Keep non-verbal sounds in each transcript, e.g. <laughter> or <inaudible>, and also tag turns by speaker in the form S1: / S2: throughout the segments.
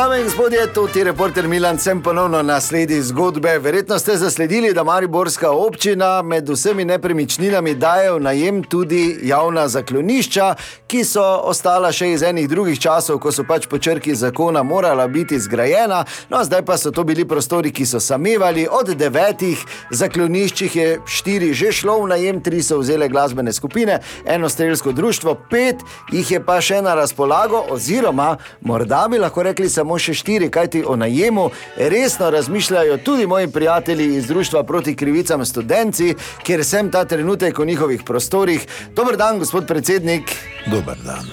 S1: Dame in gospodje, je reporter Milan, sem ponovno na sledi zgodbe. Verjetno ste zasledili, da Mariborska občina med vsemi nepremičninami daje v najem tudi javna zaklonišča, ki so ostala še iz enih drugih časov, ko so pač po črki zakona morala biti zgrajena. No, zdaj pa so to bili prostori, ki so samevali. Od devetih zaklonišč je štiri že šlo v najem, tri so vzele glasbene skupine, eno strelsko društvo, pet jih je pa še na razpolago, oziroma morda bi lahko rekli samo še štiri, kajti o najemu resno razmišljajo tudi moji prijatelji iz Društva proti krivicam študenci, kjer sem ta trenutek v njihovih prostorih. Dober dan, gospod predsednik.
S2: Dober dan.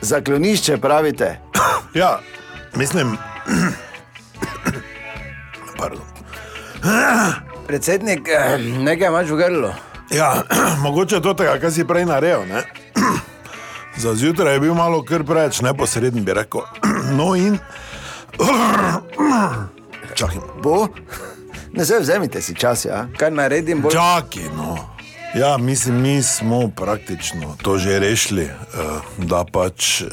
S1: Zaklonišče pravite.
S2: Ja, mislim. Pardon.
S1: Predsednik, eh, nekaj imaš v grlu.
S2: Ja, mogoče to tega, kar si prej naredil. ne? Za zjutraj je bil malo kar preveč neposreden, bi rekel. No in. Čakaj,
S1: Bo? Ne se vzemite si čas, ja.
S3: Kaj naredim, bolj
S2: čakaj, no. Ja, mislim, mi smo praktično to že rešili, eh, da pač eh,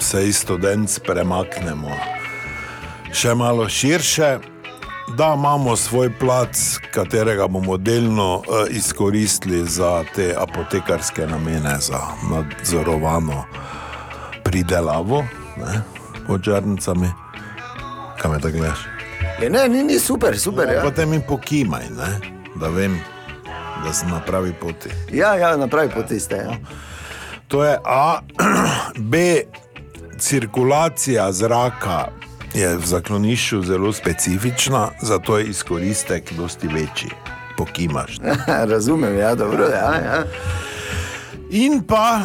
S2: se iz študent premaknemo še malo širše, da imamo svoj plac, katerega bomo delno eh, izkoristili za te apotekarske namene, za nadzorovano pridelavo ne, pod žarnicami. Kaj me tako gledaš?
S1: Je, ne, ni, ni super, super. Ja,
S2: Potem mi pokimaj, ne, da vem, da sem na pravi poti.
S1: ja, ja na pravi poti ste. Ja.
S2: To je A, <clears throat> B, cirkulacija zraka je v zaklonišču zelo specifična, zato je izkoristek dosti večji. Pokimaš. <laughs>
S1: Razumem, ja, dobro. Ja, ja.
S2: In pa,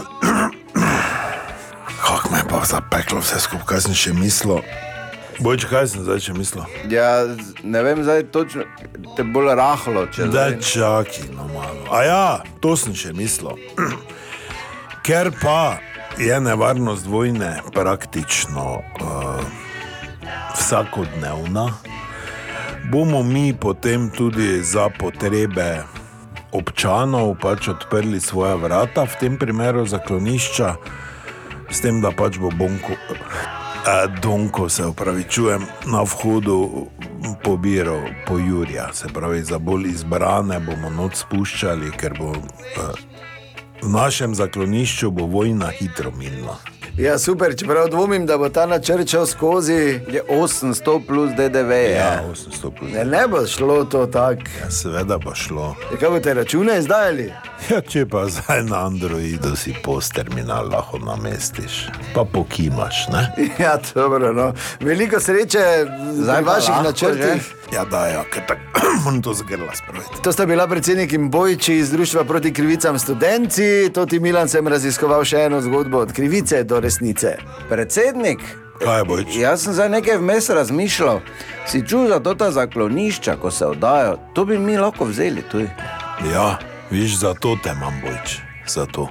S2: kako me je pa zapeklo vse skupaj, kaj sem še mislil. Bojč, kaj sem zdaj še mislil?
S3: Ja, ne vem, zdaj točno, te bolj rahlo, če
S2: Da, čakaj, no malo. A ja, to sem še mislil. <clears throat> Ker pa je nevarnost vojne praktično uh, vsakodnevna, bomo mi potem tudi za potrebe občanov pač odprli svoja vrata, v tem primeru zaklonišča, s tem, da pač bo bonko. A, Donko se upravičujem, na vhodu pobiral po Jurja, se pravi, za bolj izbrane bomo noč spuščali, ker bo eh, v našem zaklonišču bo vojna hitro minila.
S1: Ja, super, čeprav dvomim, da bo ta načrt šel skozi.
S3: Je 800 plus DDV.
S2: Ja,
S3: Ja.
S2: 800 plus.
S1: Ne, ne bo šlo to tako.
S2: Ja, seveda bo šlo.
S1: Ja, Kaj boste račune izdajali?
S2: Ja, če pa zdaj na Androidu si post terminal lahko namestiš, pa pokimaš, ne? <laughs>
S1: Ja, dobro. No. Veliko sreče
S3: Zdaj pa
S1: vaših načrtih.
S2: Ja, da, ja, ker tako <clears throat> moram to zgrla spraviti.
S1: To sta bila predsednik in bojči iz Društva proti krivicam študenci. To ti Milan sem raziskoval še eno zgodbo od krivice do resnice.
S3: Predsednik,
S2: Kaj je bojč?
S3: jaz sem zdaj nekaj vmes razmišljal. Si čutil za to ta zaklonišča, ko se oddajo, to bi mi lahko vzeli tuj.
S2: Ja, viš, zato te imam bojč, zato.